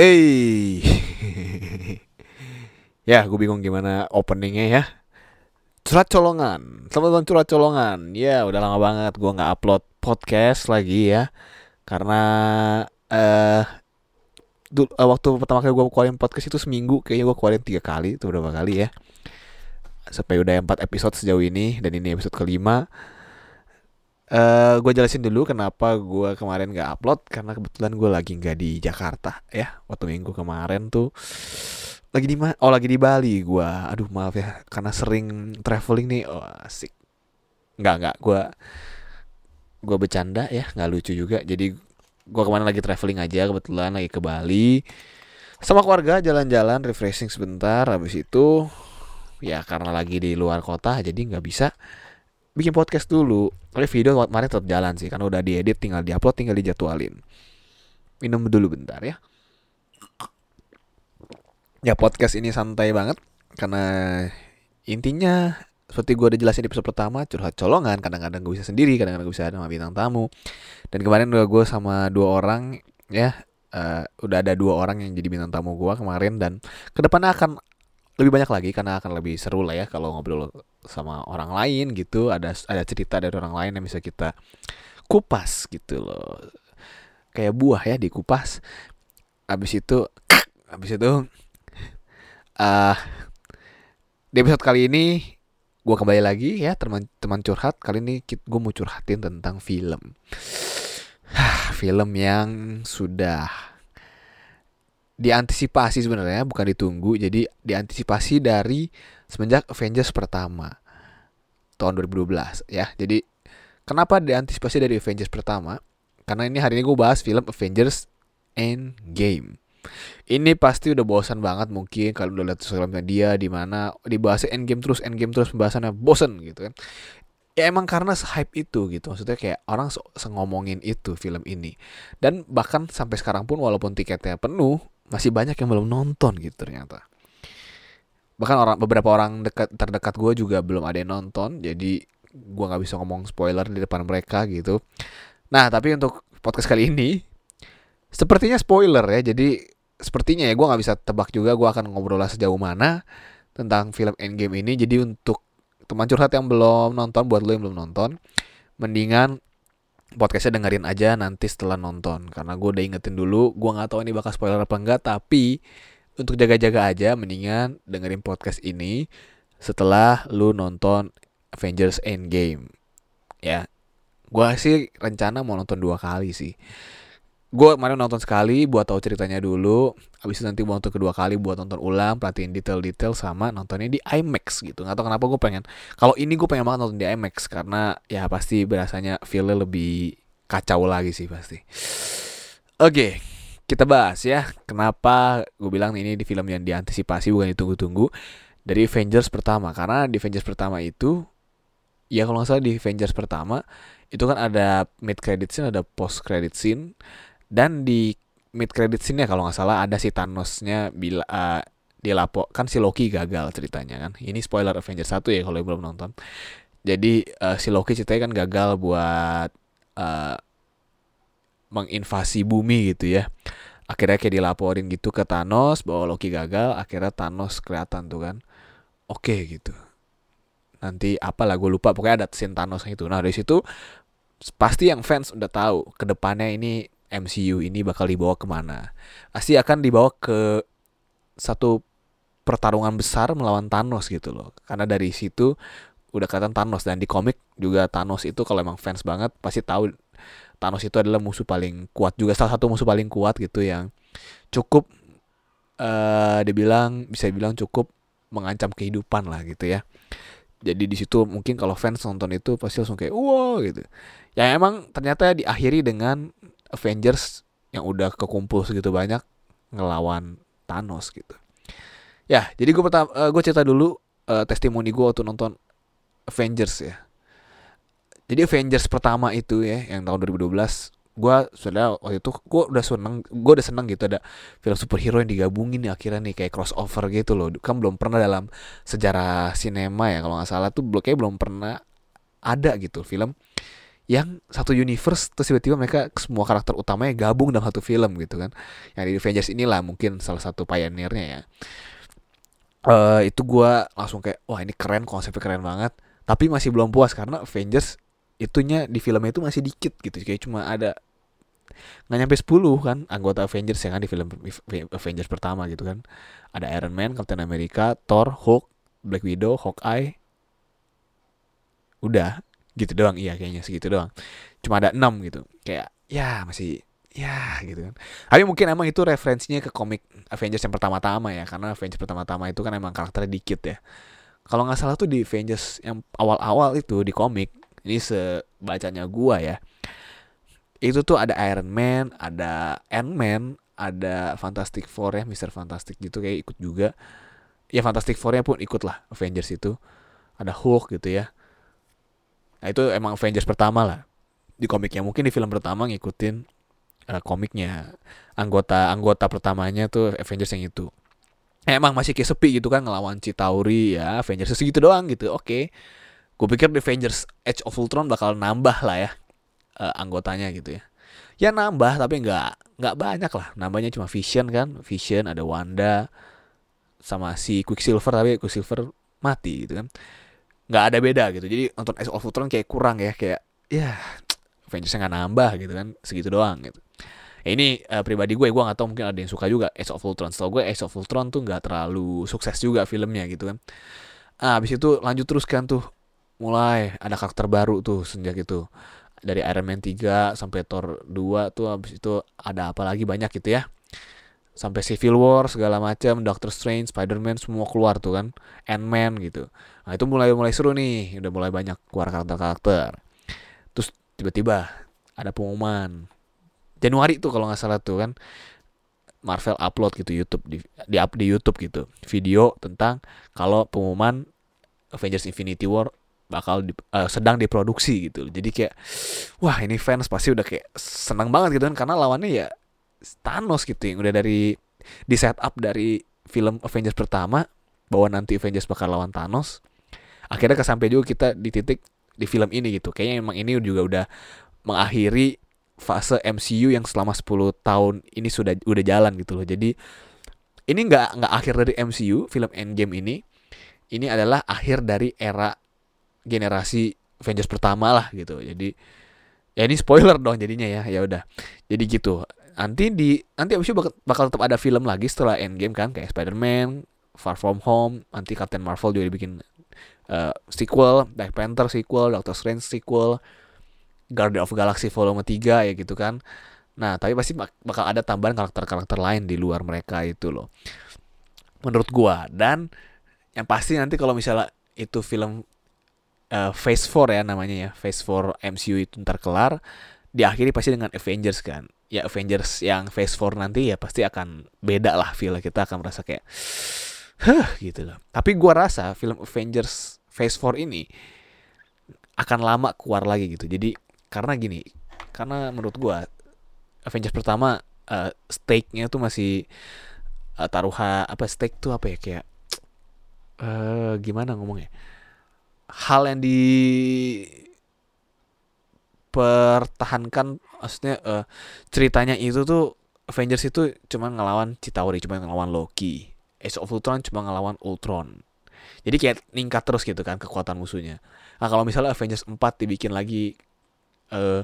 Eh, ya gue bingung gimana openingnya ya. Curhat colongan, selamat datang curhat colongan. Ya udah lama banget gue nggak upload podcast lagi ya, karena eh dul- eh, waktu pertama kali gue keluarin podcast itu seminggu, kayaknya gue keluarin tiga kali, itu berapa kali ya? Sampai udah empat episode sejauh ini dan ini episode kelima. Eh gue jelasin dulu kenapa gue kemarin gak upload karena kebetulan gue lagi nggak di Jakarta ya. Waktu minggu kemarin tuh lagi di mana oh lagi di Bali gue aduh maaf ya karena sering traveling nih. Oh asik. Nggak nggak gue gue bercanda ya nggak lucu juga. Jadi gue kemarin lagi traveling aja kebetulan lagi ke Bali. Sama keluarga jalan-jalan refreshing sebentar. Habis itu ya karena lagi di luar kota jadi nggak bisa bikin podcast dulu. Tapi video kemarin tetap jalan sih karena udah diedit tinggal diupload tinggal dijadwalin. Minum dulu bentar ya. Ya podcast ini santai banget karena intinya seperti gue udah jelasin di episode pertama curhat colongan kadang-kadang gue bisa sendiri kadang-kadang gue bisa sama bintang tamu dan kemarin udah gue sama dua orang ya eh, udah ada dua orang yang jadi bintang tamu gue kemarin dan ke depannya akan lebih banyak lagi karena akan lebih seru lah ya kalau ngobrol sama orang lain gitu. Ada ada cerita dari orang lain yang bisa kita kupas gitu loh. Kayak buah ya dikupas. Habis itu habis itu ah di episode kali ini gue kembali lagi ya teman teman curhat. Kali ini gue mau curhatin tentang film. Film yang sudah diantisipasi sebenarnya bukan ditunggu. Jadi diantisipasi dari semenjak Avengers pertama tahun 2012 ya. Jadi kenapa diantisipasi dari Avengers pertama? Karena ini hari ini gue bahas film Avengers Endgame. Ini pasti udah bosan banget mungkin kalau udah lihat sosial media di mana dibahas Endgame terus Endgame terus pembahasannya bosen gitu kan. Ya emang karena hype itu gitu maksudnya kayak orang se ngomongin itu film ini. Dan bahkan sampai sekarang pun walaupun tiketnya penuh masih banyak yang belum nonton gitu ternyata. Bahkan orang beberapa orang dekat terdekat gue juga belum ada yang nonton jadi gue nggak bisa ngomong spoiler di depan mereka gitu. Nah tapi untuk podcast kali ini sepertinya spoiler ya jadi sepertinya ya gue nggak bisa tebak juga gue akan ngobrol sejauh mana tentang film Endgame ini. Jadi untuk teman curhat yang belum nonton buat lo yang belum nonton mendingan podcastnya dengerin aja nanti setelah nonton. Karena gue udah ingetin dulu gue nggak tahu ini bakal spoiler apa enggak tapi untuk jaga-jaga aja mendingan dengerin podcast ini setelah lu nonton Avengers Endgame. Ya gue sih rencana mau nonton dua kali sih gue kemarin nonton sekali buat tahu ceritanya dulu. Habis itu nanti nonton kedua kali buat nonton ulang perhatiin detail-detail sama nontonnya di IMAX gitu. Nggak tahu kenapa gue pengen kalau ini gue pengen banget nonton di IMAX karena ya pasti berasanya feelnya lebih kacau lagi sih pasti. Oke kita bahas ya kenapa gue bilang ini di film yang diantisipasi bukan ditunggu-tunggu dari Avengers pertama. Karena di Avengers pertama itu ya kalau nggak salah di Avengers pertama itu kan ada mid credit scene ada post credit scene dan di mid credit scene-nya kalau nggak salah ada si Thanos-nya bila uh, kan si Loki gagal ceritanya kan. Ini spoiler Avengers 1 ya kalau belum nonton. Jadi uh, si Loki ceritanya kan gagal buat uh, menginvasi bumi gitu ya. Akhirnya kayak dilaporin gitu ke Thanos bahwa Loki gagal, akhirnya Thanos kelihatan tuh kan. Oke okay, gitu. Nanti apalah gue lupa pokoknya ada scene Thanos itu. Nah, dari situ pasti yang fans udah tahu ke depannya ini MCU ini bakal dibawa ke mana? Pasti akan dibawa ke satu pertarungan besar melawan Thanos gitu loh. Karena dari situ udah kelihatan Thanos dan di komik juga Thanos itu kalau emang fans banget pasti tahu Thanos itu adalah musuh paling kuat juga salah satu musuh paling kuat gitu yang cukup uh, dibilang bisa dibilang cukup mengancam kehidupan lah gitu ya. Jadi di situ mungkin kalau fans nonton itu pasti langsung kayak wow gitu. Ya emang ternyata diakhiri dengan Avengers yang udah kekumpul segitu banyak ngelawan Thanos gitu. Ya, jadi gue pertama uh, gue cerita dulu uh, testimoni gue waktu nonton Avengers ya. Jadi Avengers pertama itu ya yang tahun 2012 gue sudah waktu itu gue udah seneng gue udah seneng gitu ada film superhero yang digabungin nih akhirnya nih kayak crossover gitu loh kan belum pernah dalam sejarah sinema ya kalau nggak salah tuh kayak belum pernah ada gitu film yang satu universe terus tiba-tiba mereka semua karakter utamanya gabung dalam satu film gitu kan. Yang di Avengers inilah mungkin salah satu pioneernya ya. Uh, itu gue langsung kayak wah ini keren konsepnya keren banget. Tapi masih belum puas karena Avengers itunya di filmnya itu masih dikit gitu. Kayak cuma ada nggak nyampe 10 kan anggota Avengers ya kan di film Avengers pertama gitu kan. Ada Iron Man, Captain America, Thor, Hulk, Black Widow, Hawkeye. Udah gitu doang. Iya kayaknya segitu doang. Cuma ada enam gitu. Kayak ya masih ya gitu kan. Tapi mungkin emang itu referensinya ke komik Avengers yang pertama-tama ya. Karena Avengers pertama-tama itu kan emang karakternya dikit ya. Kalau nggak salah tuh di Avengers yang awal-awal itu di komik ini sebacanya gua ya itu tuh ada Iron Man ada Ant-Man ada Fantastic Four ya Mister Fantastic gitu kayak ikut juga. Ya Fantastic Four-nya pun ikut lah Avengers itu. Ada Hulk gitu ya Nah itu emang Avengers pertama lah di komiknya. Mungkin di film pertama ngikutin uh, komiknya. Anggota anggota pertamanya tuh Avengers yang itu. Emang masih kayak sepi gitu kan ngelawan Citauri ya Avengers segitu doang gitu. Oke. Okay. Gue pikir di Avengers Age of Ultron bakal nambah lah ya uh, anggotanya gitu ya. Ya nambah tapi nggak nggak banyak lah. Nambahnya cuma Vision kan. Vision ada Wanda sama si Quicksilver tapi Quicksilver mati gitu kan nggak ada beda gitu. Jadi nonton Age of Ultron kayak kurang ya kayak ya Avengersnya nggak nambah gitu kan segitu doang gitu. Ini uh, pribadi gue gue nggak tahu mungkin ada yang suka juga Age of Ultron. Setahu gue Age of Ultron tuh nggak terlalu sukses juga filmnya gitu kan. Ah, habis itu lanjut terus kan tuh mulai ada karakter baru tuh sejak itu. Dari Iron Man 3 sampai Thor 2 tuh habis itu ada apa lagi? Banyak gitu ya. Sampai Civil War segala macam Doctor Strange Spider-Man semua keluar tuh kan. Ant-Man gitu nah itu mulai mulai seru nih. Udah mulai banyak keluar karakter-karakter. Terus tiba-tiba ada pengumuman. Januari tuh kalau nggak salah tuh kan Marvel upload gitu YouTube di, di up di YouTube gitu video tentang kalau pengumuman Avengers Infinity War bakal di, uh, sedang diproduksi gitu. Jadi kayak wah ini fans pasti udah kayak senang banget gitu kan karena lawannya ya Thanos gitu yang udah dari di setup dari film Avengers pertama bahwa nanti Avengers bakal lawan Thanos akhirnya kesampai juga kita di titik di film ini gitu. Kayaknya emang ini juga udah mengakhiri fase MCU yang selama 10 tahun ini sudah udah jalan gitu loh. Jadi ini nggak nggak akhir dari MCU film Endgame ini ini adalah akhir dari era generasi Avengers pertama lah gitu. Jadi ya ini spoiler dong jadinya ya ya udah. Jadi gitu. Nanti di nanti itu bakal, bakal tetap ada film lagi setelah Endgame kan kayak Spider-Man, Far From Home, nanti Captain Marvel juga dibikin uh, sequel, Black Panther sequel, Doctor Strange sequel, Guardian of Galaxy Volume 3 ya gitu kan. Nah, tapi pasti bak bakal ada tambahan karakter-karakter lain di luar mereka itu loh. Menurut gua dan yang pasti nanti kalau misalnya itu film uh, Phase 4 ya namanya ya, Phase 4 MCU itu ntar kelar, diakhiri pasti dengan Avengers kan ya Avengers yang Phase 4 nanti ya pasti akan beda lah feel kita akan merasa kayak huh gitu loh. Tapi gua rasa film Avengers Phase 4 ini akan lama keluar lagi gitu. Jadi karena gini, karena menurut gua Avengers pertama uh, stake-nya tuh masih uh, taruhan apa stake tuh apa ya kayak uh, gimana ngomongnya? Hal yang di pertahankan maksudnya uh, ceritanya itu tuh Avengers itu cuma ngelawan Chitauri, cuma ngelawan Loki. Age of Ultron cuma ngelawan Ultron. Jadi kayak ningkat terus gitu kan kekuatan musuhnya. Nah kalau misalnya Avengers 4 dibikin lagi uh,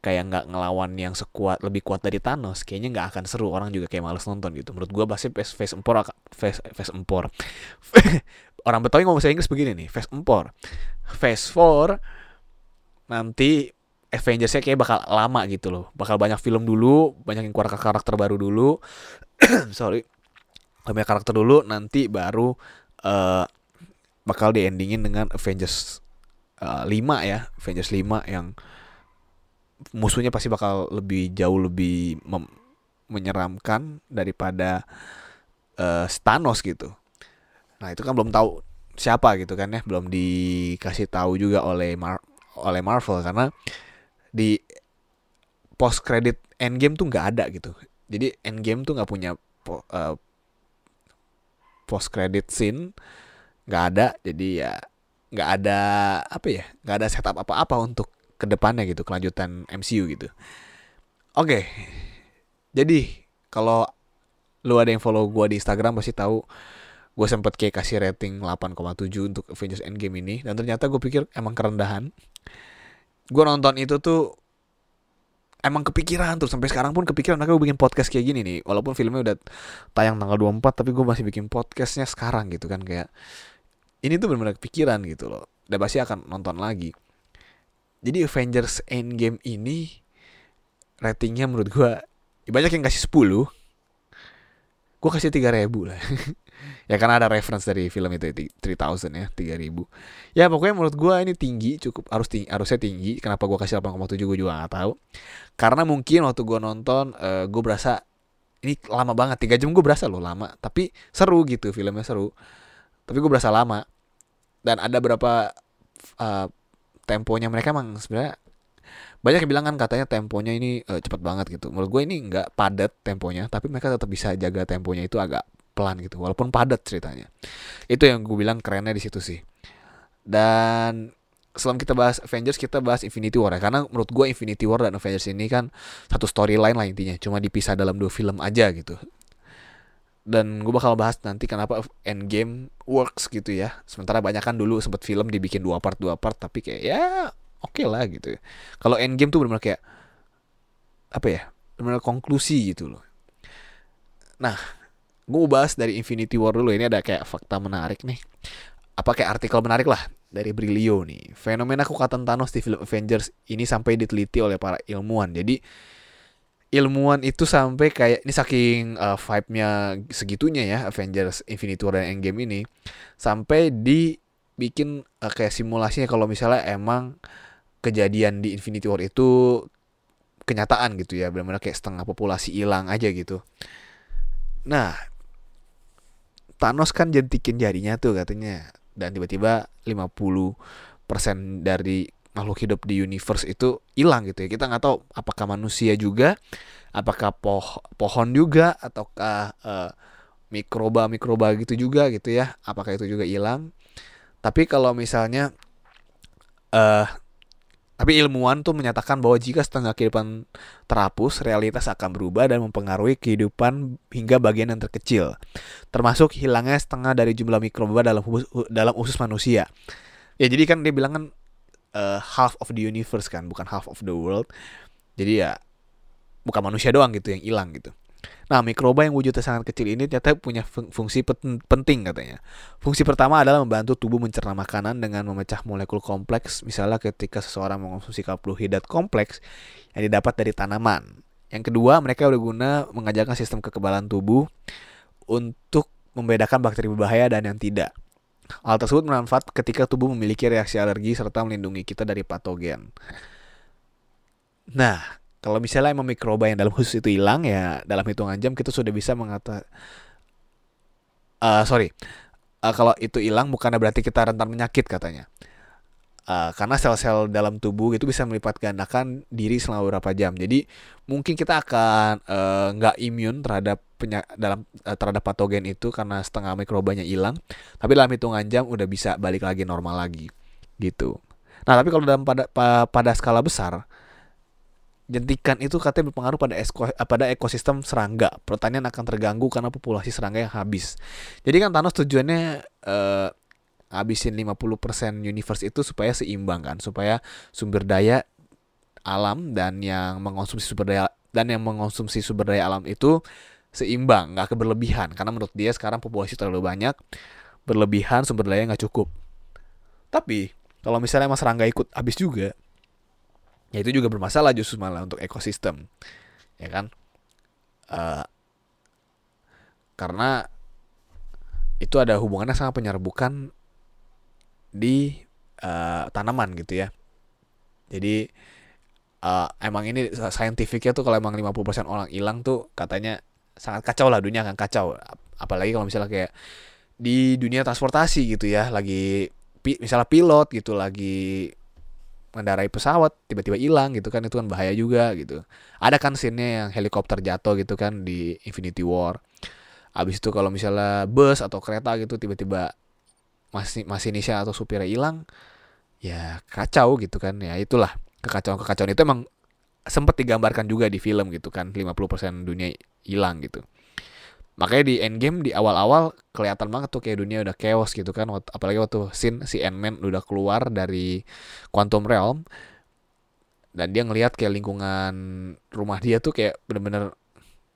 kayak nggak ngelawan yang sekuat lebih kuat dari Thanos, kayaknya nggak akan seru. Orang juga kayak males nonton gitu. Menurut gua pasti Phase Phase 4 Phase Phase 4. Orang Betawi ngomong bahasa Inggris begini nih, Phase 4. Phase 4 nanti Avengers-nya kayak bakal lama gitu loh. Bakal banyak film dulu, banyak yang keluar karakter baru dulu. Sorry. Banyak karakter dulu, nanti baru uh, bakal di endingin dengan Avengers uh, eh, 5 ya. Avengers 5 yang musuhnya pasti bakal lebih jauh lebih menyeramkan daripada uh, Thanos gitu. Nah, itu kan belum tahu siapa gitu kan ya, belum dikasih tahu juga oleh Mar oleh Marvel karena di post credit Endgame tuh nggak ada gitu. Jadi Endgame tuh nggak punya po, uh, post credit scene, nggak ada. Jadi ya nggak ada apa ya, nggak ada setup apa-apa untuk ke depannya gitu kelanjutan MCU gitu oke jadi kalau lu ada yang follow gue di Instagram pasti tahu gue sempet kayak kasih rating 8,7 untuk Avengers Endgame ini dan ternyata gue pikir emang kerendahan gue nonton itu tuh emang kepikiran tuh sampai sekarang pun kepikiran makanya gue bikin podcast kayak gini nih walaupun filmnya udah tayang tanggal 24 tapi gue masih bikin podcastnya sekarang gitu kan kayak ini tuh benar-benar kepikiran gitu loh. Dan pasti akan nonton lagi. Jadi Avengers Endgame ini ratingnya menurut gue ya banyak yang kasih 10 gue kasih 3000 lah. Ya karena ada reference dari film itu 3000 ya 3000 ya pokoknya menurut gue ini tinggi cukup harus tinggi harusnya tinggi. Kenapa gue kasih 8,7 gue juga gak tahu. Karena mungkin waktu gue nonton uh, gue berasa ini lama banget tiga jam gue berasa loh lama. Tapi seru gitu filmnya seru tapi gue berasa lama. Dan ada berapa uh, temponya mereka emang sebenarnya banyak yang bilang kan katanya temponya ini uh, cepat banget gitu. Menurut gue ini nggak padat temponya tapi mereka tetap bisa jaga temponya itu agak pelan gitu. Walaupun padat ceritanya. Itu yang gue bilang kerennya di situ sih. Dan sebelum kita bahas Avengers kita bahas Infinity War ya. Karena menurut gue Infinity War dan Avengers ini kan satu storyline lah intinya. Cuma dipisah dalam dua film aja gitu dan gue bakal bahas nanti kenapa Endgame works gitu ya. Sementara banyak kan dulu sempat film dibikin dua part dua part tapi kayak ya oke okay lah gitu. Kalau Endgame tuh benar-benar kayak apa ya benar-benar konklusi gitu loh. Nah gue bahas dari Infinity War dulu. Ini ada kayak fakta menarik nih. Apa kayak artikel menarik lah dari Brilio nih. Fenomena kekuatan Thanos di film Avengers ini sampai diteliti oleh para ilmuwan. Jadi ilmuwan itu sampai kayak ini saking uh, vibe-nya segitunya ya Avengers Infinity War dan Endgame ini sampai dibikin uh, kayak simulasinya kalau misalnya emang kejadian di Infinity War itu kenyataan gitu ya benar-benar kayak setengah populasi hilang aja gitu. Nah Thanos kan jentikin jarinya tuh katanya dan tiba-tiba 50% dari makhluk hidup di universe itu hilang gitu ya. Kita nggak tahu apakah manusia juga apakah poh pohon juga ataukah uh, mikroba mikroba gitu juga gitu ya. Apakah itu juga hilang? Tapi kalau misalnya uh, tapi ilmuwan tuh menyatakan bahwa jika setengah kehidupan terhapus, realitas akan berubah dan mempengaruhi kehidupan hingga bagian yang terkecil, termasuk hilangnya setengah dari jumlah mikroba dalam dalam usus manusia. Ya jadi kan dia bilang kan uh, half of the universe kan, bukan half of the world. Jadi ya bukan manusia doang gitu yang hilang gitu. Nah, mikroba yang wujudnya sangat kecil ini ternyata punya fungsi penting katanya. Fungsi pertama adalah membantu tubuh mencerna makanan dengan memecah molekul kompleks, misalnya ketika seseorang mengonsumsi karbohidrat kompleks yang didapat dari tanaman. Yang kedua, mereka berguna mengajarkan sistem kekebalan tubuh untuk membedakan bakteri berbahaya dan yang tidak. Hal tersebut bermanfaat ketika tubuh memiliki reaksi alergi serta melindungi kita dari patogen. Nah, kalau misalnya emang mikroba yang dalam khusus itu hilang ya dalam hitungan jam kita sudah bisa mengata uh, sorry uh, kalau itu hilang bukan berarti kita rentan penyakit katanya uh, karena sel-sel dalam tubuh itu bisa melipat gandakan diri selama beberapa jam jadi mungkin kita akan nggak uh, imun terhadap penyak dalam uh, terhadap patogen itu karena setengah mikrobanya hilang tapi dalam hitungan jam udah bisa balik lagi normal lagi gitu nah tapi kalau dalam pada pada skala besar jentikan itu katanya berpengaruh pada esko, eh, pada ekosistem serangga. Pertanian akan terganggu karena populasi serangga yang habis. Jadi kan Thanos tujuannya uh, habisin 50% universe itu supaya seimbang kan, supaya sumber daya alam dan yang mengonsumsi sumber daya dan yang mengonsumsi sumber daya alam itu seimbang, nggak keberlebihan. Karena menurut dia sekarang populasi terlalu banyak, berlebihan sumber daya nggak cukup. Tapi kalau misalnya mas serangga ikut habis juga, ya itu juga bermasalah justru malah untuk ekosistem ya kan uh, karena itu ada hubungannya sama penyerbukan di uh, tanaman gitu ya jadi uh, emang ini saintifiknya tuh kalau emang 50% orang hilang tuh katanya sangat kacau lah dunia akan kacau. Apalagi kalau misalnya kayak di dunia transportasi gitu ya lagi misalnya pilot gitu lagi mendarai pesawat tiba-tiba hilang gitu kan itu kan bahaya juga gitu. Ada kan scene yang helikopter jatuh gitu kan di Infinity War. Abis itu kalau misalnya bus atau kereta gitu tiba-tiba masih masinisnya atau supirnya hilang ya kacau gitu kan ya itulah kekacauan-kekacauan. Itu emang sempat digambarkan juga di film gitu kan 50% dunia hilang gitu. Makanya di Endgame di awal-awal kelihatan banget tuh kayak dunia udah chaos gitu kan apalagi waktu scene si Ant-Man udah keluar dari Quantum Realm dan dia ngelihat kayak lingkungan rumah dia tuh kayak bener-bener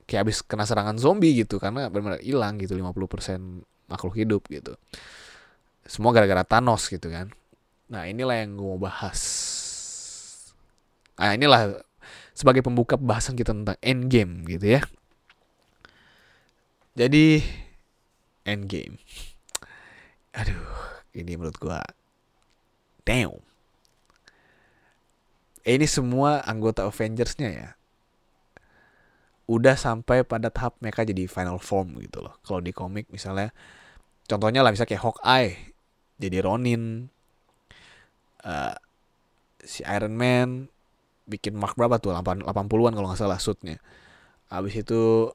kayak habis kena serangan zombie gitu karena benar-benar hilang gitu 50% makhluk hidup gitu. Semua gara-gara Thanos gitu kan. Nah inilah yang gue mau bahas. Nah inilah sebagai pembuka pembahasan kita tentang Endgame gitu ya. Jadi Endgame. Aduh ini menurut gue damn. Ini semua anggota Avengersnya ya. Udah sampai pada tahap mereka jadi final form gitu loh. Kalau di komik misalnya contohnya lah misalnya kayak Hawkeye jadi Ronin uh, si Iron Man bikin mark berapa tuh? 80 80-an kalau nggak salah suitnya. Habis itu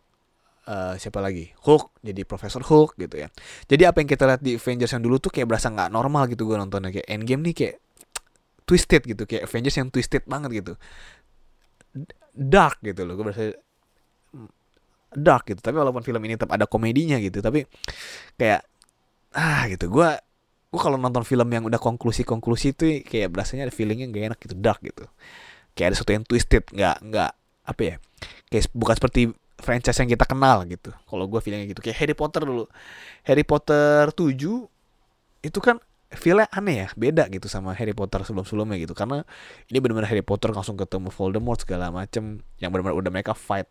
uh, siapa lagi? Hulk jadi Profesor Hulk gitu ya. Jadi apa yang kita lihat di Avengers yang dulu tuh kayak berasa nggak normal gitu gue nontonnya. Kayak Endgame nih kayak twisted gitu. Kayak Avengers yang twisted banget gitu. Dark gitu loh. Gue berasa dark gitu. Tapi walaupun film ini tetap ada komedinya gitu tapi kayak ah gitu. Gue gue kalau nonton film yang udah konklusi konklusi itu kayak berasanya ada feelingnya gak enak gitu. Dark gitu kayak ada sesuatu yang twisted nggak nggak apa ya kayak bukan seperti franchise yang kita kenal gitu. Kalau gue feelingnya gitu. Kayak Harry Potter dulu. Harry Potter 7 itu kan feelnya aneh ya beda gitu sama Harry Potter sebelum sebelumnya gitu. Karena ini benar-benar Harry Potter langsung ketemu Voldemort segala macem yang benar-benar udah mereka fight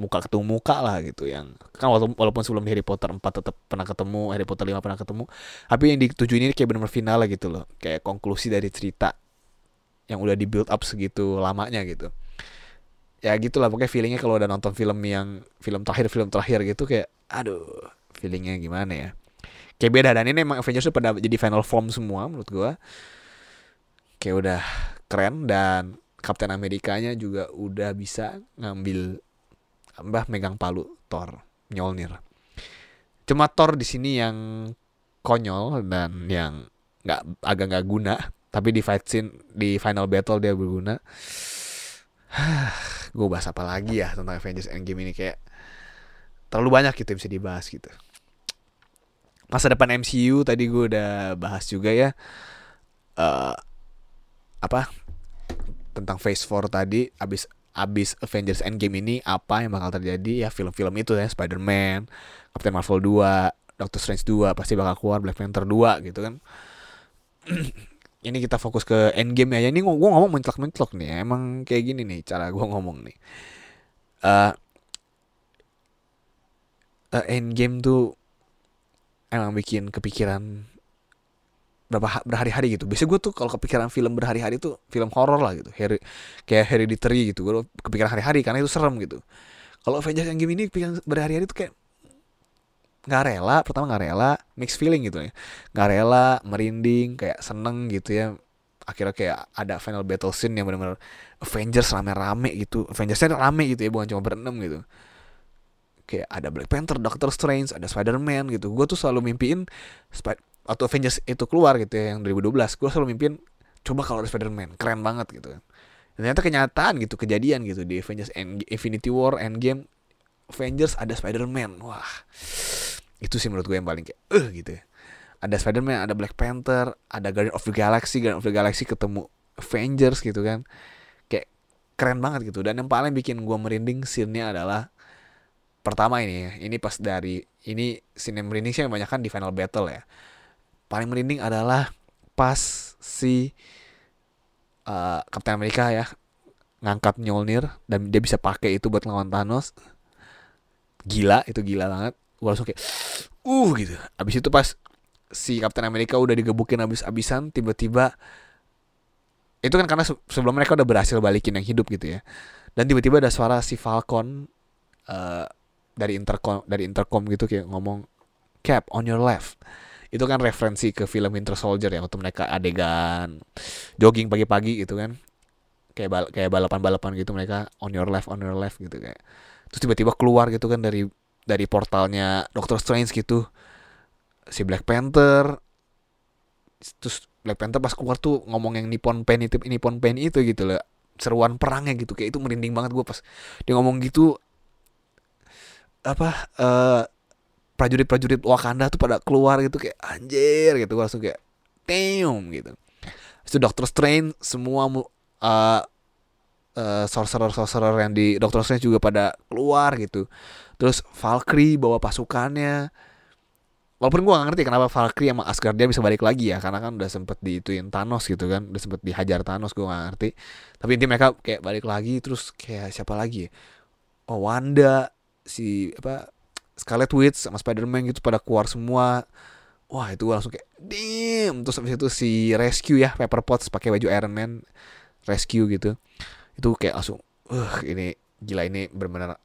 muka ketemu muka lah gitu yang kan walaupun, walaupun sebelum Harry Potter 4 tetap pernah ketemu Harry Potter 5 pernah ketemu tapi yang di 7 ini kayak benar-benar final lah gitu loh. Kayak konklusi dari cerita yang udah di build up segitu lamanya gitu. Ya gitulah pokoknya feelingnya kalau udah nonton film yang film terakhir film terakhir gitu kayak aduh feelingnya gimana ya? Kayak beda dan ini emang Avengers tuh pada jadi final form semua menurut gua. Kayak udah keren dan Captain Amerikanya juga udah bisa ngambil Mbah megang palu Thor Mjolnir. Cuma Thor di sini yang konyol dan yang nggak agak nggak guna, tapi di fight scene di final battle dia berguna. gue bahas apa lagi ya tentang Avengers Endgame ini kayak terlalu banyak gitu bisa dibahas gitu. Masa depan MCU tadi gue udah bahas juga ya. Uh, apa tentang Phase 4 tadi abis abis Avengers Endgame ini apa yang bakal terjadi ya film-film itu ya Spider-Man, Captain Marvel 2, Doctor Strange 2 pasti bakal keluar Black Panther 2 gitu kan. ini kita fokus ke Endgame ya. Ini gue ngomong mencelok-mencelok nih. Ya. Emang kayak gini nih cara gue ngomong nih. Uh, uh, Endgame tuh emang bikin kepikiran berapa berhari-hari gitu. Biasanya gue tuh kalau kepikiran film berhari-hari tuh film horor lah gitu. Heri, kayak Hereditary gitu. Gue kepikiran hari-hari karena itu serem gitu. Kalau Avengers yang game ini kepikiran berhari-hari tuh kayak nggak rela pertama nggak rela mix feeling gitu ya. Nggak rela merinding kayak seneng gitu ya. Akhirnya kayak ada final battle scene yang benar-benar Avengers rame-rame gitu. Avengersnya rame gitu ya bukan cuma berenam gitu. Kayak ada Black Panther, Doctor Strange, ada Spider-Man gitu. Gue tuh selalu mimpiin atau Avengers itu keluar gitu ya yang 2012 gue selalu mimpin coba kalau ada Spider-Man keren banget gitu. Kan ternyata kenyataan gitu kejadian gitu di Avengers End, Infinity War Endgame Avengers ada Spider-Man. Wah itu sih menurut gue yang paling kayak eh gitu ya. Ada Spider-Man ada Black Panther ada Guardian of the Galaxy Guardian of the Galaxy ketemu Avengers gitu kan. Kayak keren banget gitu. Dan yang paling bikin gue merinding scene-nya adalah pertama ini ya. Ini pas dari ini scene yang merinding sih yang banyak kan di final battle ya. Paling merinding adalah pas si uh, Captain America ya ngangkat Mjolnir dan dia bisa pakai itu buat lawan Thanos. Gila itu gila banget gue langsung kayak uh gitu. Abis itu pas si Captain America udah digebukin abis-abisan tiba-tiba itu kan karena sebelum mereka udah berhasil balikin yang hidup gitu ya. Dan tiba-tiba ada suara si Falcon uh, dari intercom dari intercom gitu kayak ngomong Cap on your left. Itu kan referensi ke film Winter Soldier ya waktu mereka adegan jogging pagi-pagi gitu kan. Kayak bal kayak balapan-balapan gitu mereka on your left on your left gitu kayak. Terus tiba-tiba keluar gitu kan dari dari portalnya Doctor Strange gitu. Si Black Panther. Terus Black Panther pas keluar tuh ngomong yang Nippon Pain itu Nippon Pain itu gitu loh. Seruan perangnya gitu. Kayak itu merinding banget gue pas dia ngomong gitu. Apa uh, prajurit-prajurit Wakanda tuh pada keluar gitu kayak anjir gitu. Gue langsung kayak damn gitu. Itu Doctor Strange semua uh, uh, sorcerer sorcerer yang di Doctor Strange juga pada keluar gitu terus Valkyrie bawa pasukannya. Walaupun gue gak ngerti kenapa Valkyrie sama Asgardia bisa balik lagi ya karena kan udah sempet diituin Thanos gitu kan udah sempet dihajar Thanos gue gak ngerti. Tapi intinya mereka kayak balik lagi terus kayak siapa lagi ya? oh Wanda si apa Scarlet Witch sama Spider-Man gitu pada keluar semua. Wah itu gue langsung kayak dim terus habis itu si Rescue ya Pepper Potts pakai baju Iron Man Rescue gitu. Itu kayak langsung uh ini gila ini benar-benar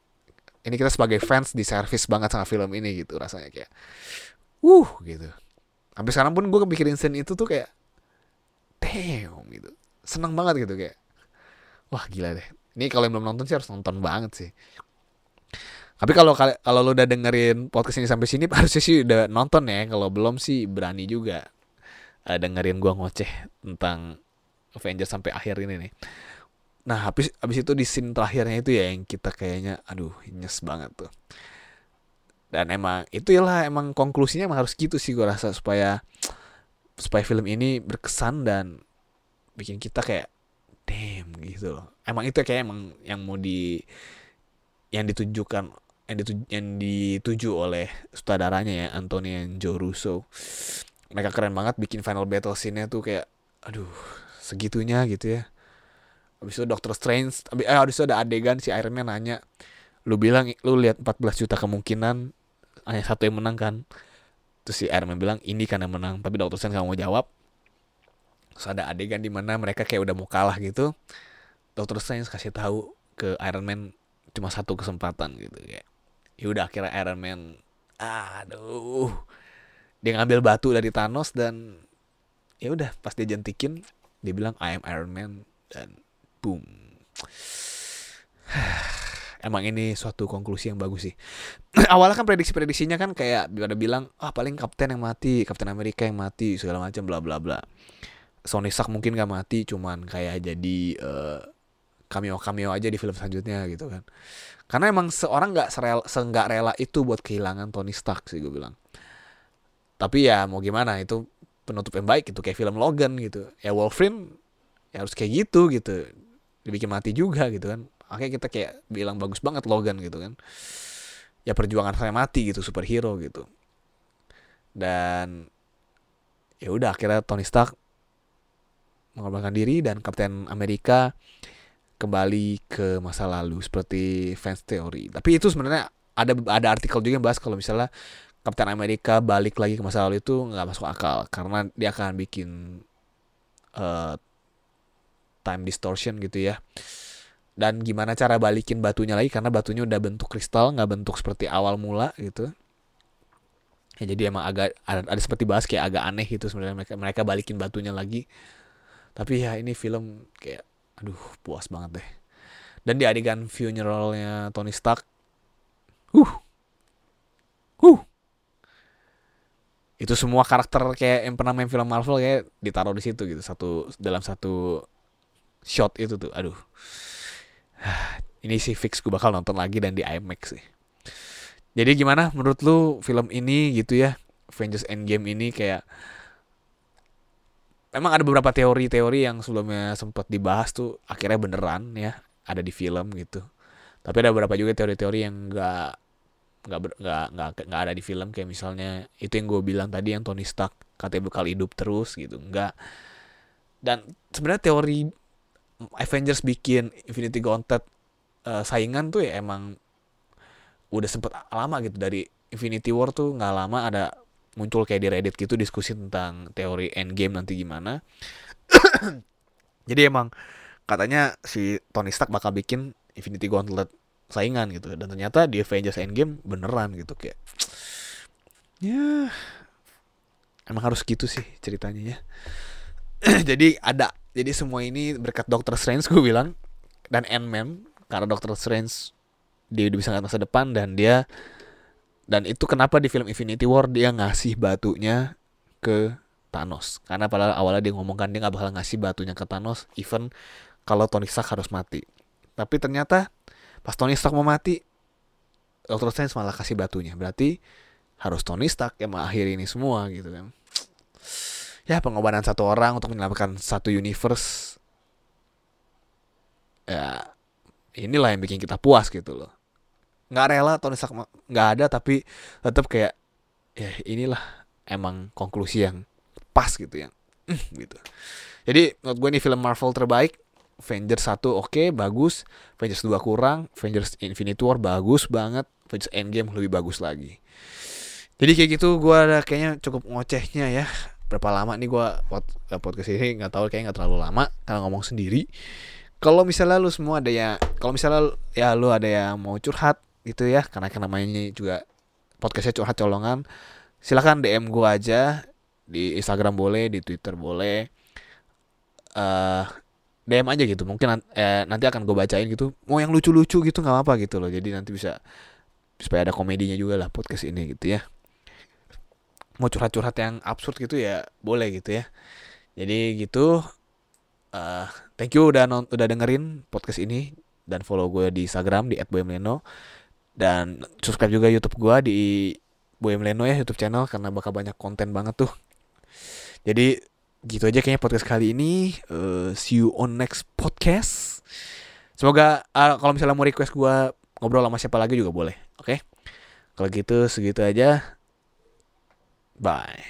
ini kita sebagai fans di service banget sama film ini gitu rasanya kayak uh gitu. Sampai sekarang pun gue kepikirin scene itu tuh kayak damn gitu. Seneng banget gitu kayak wah gila deh. Ini kalau yang belum nonton sih harus nonton banget sih. Tapi kalau kalau lo udah dengerin podcast ini sampai sini harusnya sih udah nonton ya. Kalau belum sih berani juga uh, dengerin gua ngoceh tentang Avengers sampai akhir ini nih nah habis habis itu di scene terakhirnya itu ya yang kita kayaknya aduh nyes banget tuh. Dan emang itu lah emang konklusinya emang harus gitu sih gue rasa supaya supaya film ini berkesan dan bikin kita kayak damn gitu loh. Emang itu kayak emang yang mau di yang ditunjukkan yang dituju, yang dituju oleh sutradaranya ya Anthony and Joe Russo. Mereka keren banget bikin final battle scene-nya tuh kayak aduh segitunya gitu ya habis itu Doctor Strange eh habis itu ada adegan si Iron Man nanya lu bilang lu lihat 14 juta kemungkinan hanya satu yang menang kan? Terus si Iron Man bilang ini kan yang menang. Tapi Doctor Strange gak mau jawab. Terus ada adegan di mana mereka kayak udah mau kalah gitu. Doctor Strange kasih tahu ke Iron Man cuma satu kesempatan gitu kayak ya udah akhirnya Iron Man aduh. Dia ngambil batu dari Thanos dan ya udah pas dia jentikin dia bilang I am Iron Man dan boom emang ini suatu konklusi yang bagus sih. Awalnya kan prediksi-prediksinya kan kayak ada bilang ah paling kapten yang mati, kapten Amerika yang mati segala macam bla bla bla. Sony Stark mungkin gak mati, cuman kayak jadi uh, cameo cameo aja di film selanjutnya gitu kan. Karena emang seorang nggak serel, seenggak rela itu buat kehilangan Tony Stark sih gue bilang. Tapi ya mau gimana itu penutup yang baik itu kayak film Logan gitu. Ya Wolverine ya harus kayak gitu gitu. Dibikin mati juga gitu kan. Akhirnya kita kayak bilang bagus banget Logan gitu kan. Ya perjuangan saya mati gitu superhero gitu. Dan ya udah akhirnya Tony Stark mengorbankan diri dan Kapten Amerika kembali ke masa lalu seperti fans teori. Tapi itu sebenarnya ada ada artikel juga yang bahas kalau misalnya Kapten Amerika balik lagi ke masa lalu itu nggak masuk akal. Karena dia akan bikin uh, time distortion gitu ya. Dan gimana cara balikin batunya lagi? Karena batunya udah bentuk kristal nggak bentuk seperti awal mula gitu. Ya jadi emang agak ada, ada seperti bahas kayak agak aneh gitu sebenarnya mereka mereka balikin batunya lagi. Tapi ya ini film kayak aduh puas banget deh. Dan di adegan funeralnya Tony Stark. Uh uh itu semua karakter kayak yang pernah main film Marvel kayak ditaruh di situ gitu satu dalam satu shot itu tuh aduh ini sih fix gue bakal nonton lagi dan di IMAX sih. Jadi gimana menurut lu film ini gitu ya Avengers Endgame ini kayak Memang ada beberapa teori-teori yang sebelumnya sempat dibahas tuh akhirnya beneran ya ada di film gitu. Tapi ada beberapa juga teori-teori yang nggak nggak nggak nggak ada di film kayak misalnya itu yang gue bilang tadi yang Tony Stark katanya bakal hidup terus gitu nggak dan sebenarnya teori Avengers bikin Infinity Gauntlet uh, saingan tuh ya emang udah sempet lama gitu dari Infinity War tuh nggak lama ada muncul kayak di Reddit gitu diskusi tentang teori Endgame nanti gimana. Jadi emang katanya si Tony Stark bakal bikin Infinity Gauntlet saingan gitu dan ternyata di Avengers Endgame beneran gitu kayak ya emang harus gitu sih ceritanya ya. Jadi ada jadi semua ini berkat Doctor Strange gue bilang. Dan Ant-Man karena Doctor Strange dia udah bisa ngeliat masa depan dan dia dan itu kenapa di film Infinity War dia ngasih batunya ke Thanos. Karena pada awalnya dia ngomongkan dia nggak bakal ngasih batunya ke Thanos even kalau Tony Stark harus mati. Tapi ternyata pas Tony Stark mau mati Doctor Strange malah kasih batunya. Berarti harus Tony Stark yang mengakhiri ini semua gitu kan ya pengorbanan satu orang untuk menyelamatkan satu universe. Ya inilah yang bikin kita puas gitu loh. Nggak rela Tony Stark nggak ada tapi tetap kayak ya inilah emang konklusi yang pas gitu mm, gitu. Jadi menurut gue ini film Marvel terbaik. Avengers 1 oke okay, bagus. Avengers 2 kurang. Avengers Infinity War bagus banget. Avengers Endgame lebih bagus lagi. Jadi kayak gitu gue ada kayaknya cukup ngocehnya ya berapa lama nih gue eh, podcast ini? Nggak tahu kayaknya nggak terlalu lama karena ngomong sendiri. Kalau misalnya lu semua ada ya kalau misalnya ya lu ada yang mau curhat gitu ya karena kan namanya juga podcastnya curhat colongan silahkan DM gue aja. Di Instagram boleh di Twitter boleh. Uh, eh, DM aja gitu. Mungkin eh, nanti akan gue bacain gitu. Mau yang lucu-lucu gitu nggak apa gitu loh. Jadi nanti bisa supaya ada komedinya juga lah podcast ini gitu ya mau curhat-curhat yang absurd gitu ya boleh gitu ya jadi gitu uh, thank you udah udah dengerin podcast ini dan follow gue di Instagram di @boymleno dan subscribe juga YouTube gue di Boy Leno ya YouTube channel karena bakal banyak konten banget tuh. Jadi gitu aja kayaknya podcast kali ini. Uh, see you on next podcast. Semoga uh, kalau misalnya mau request gue ngobrol sama siapa lagi juga boleh. Oke. Okay? Kalau gitu segitu aja. Bye.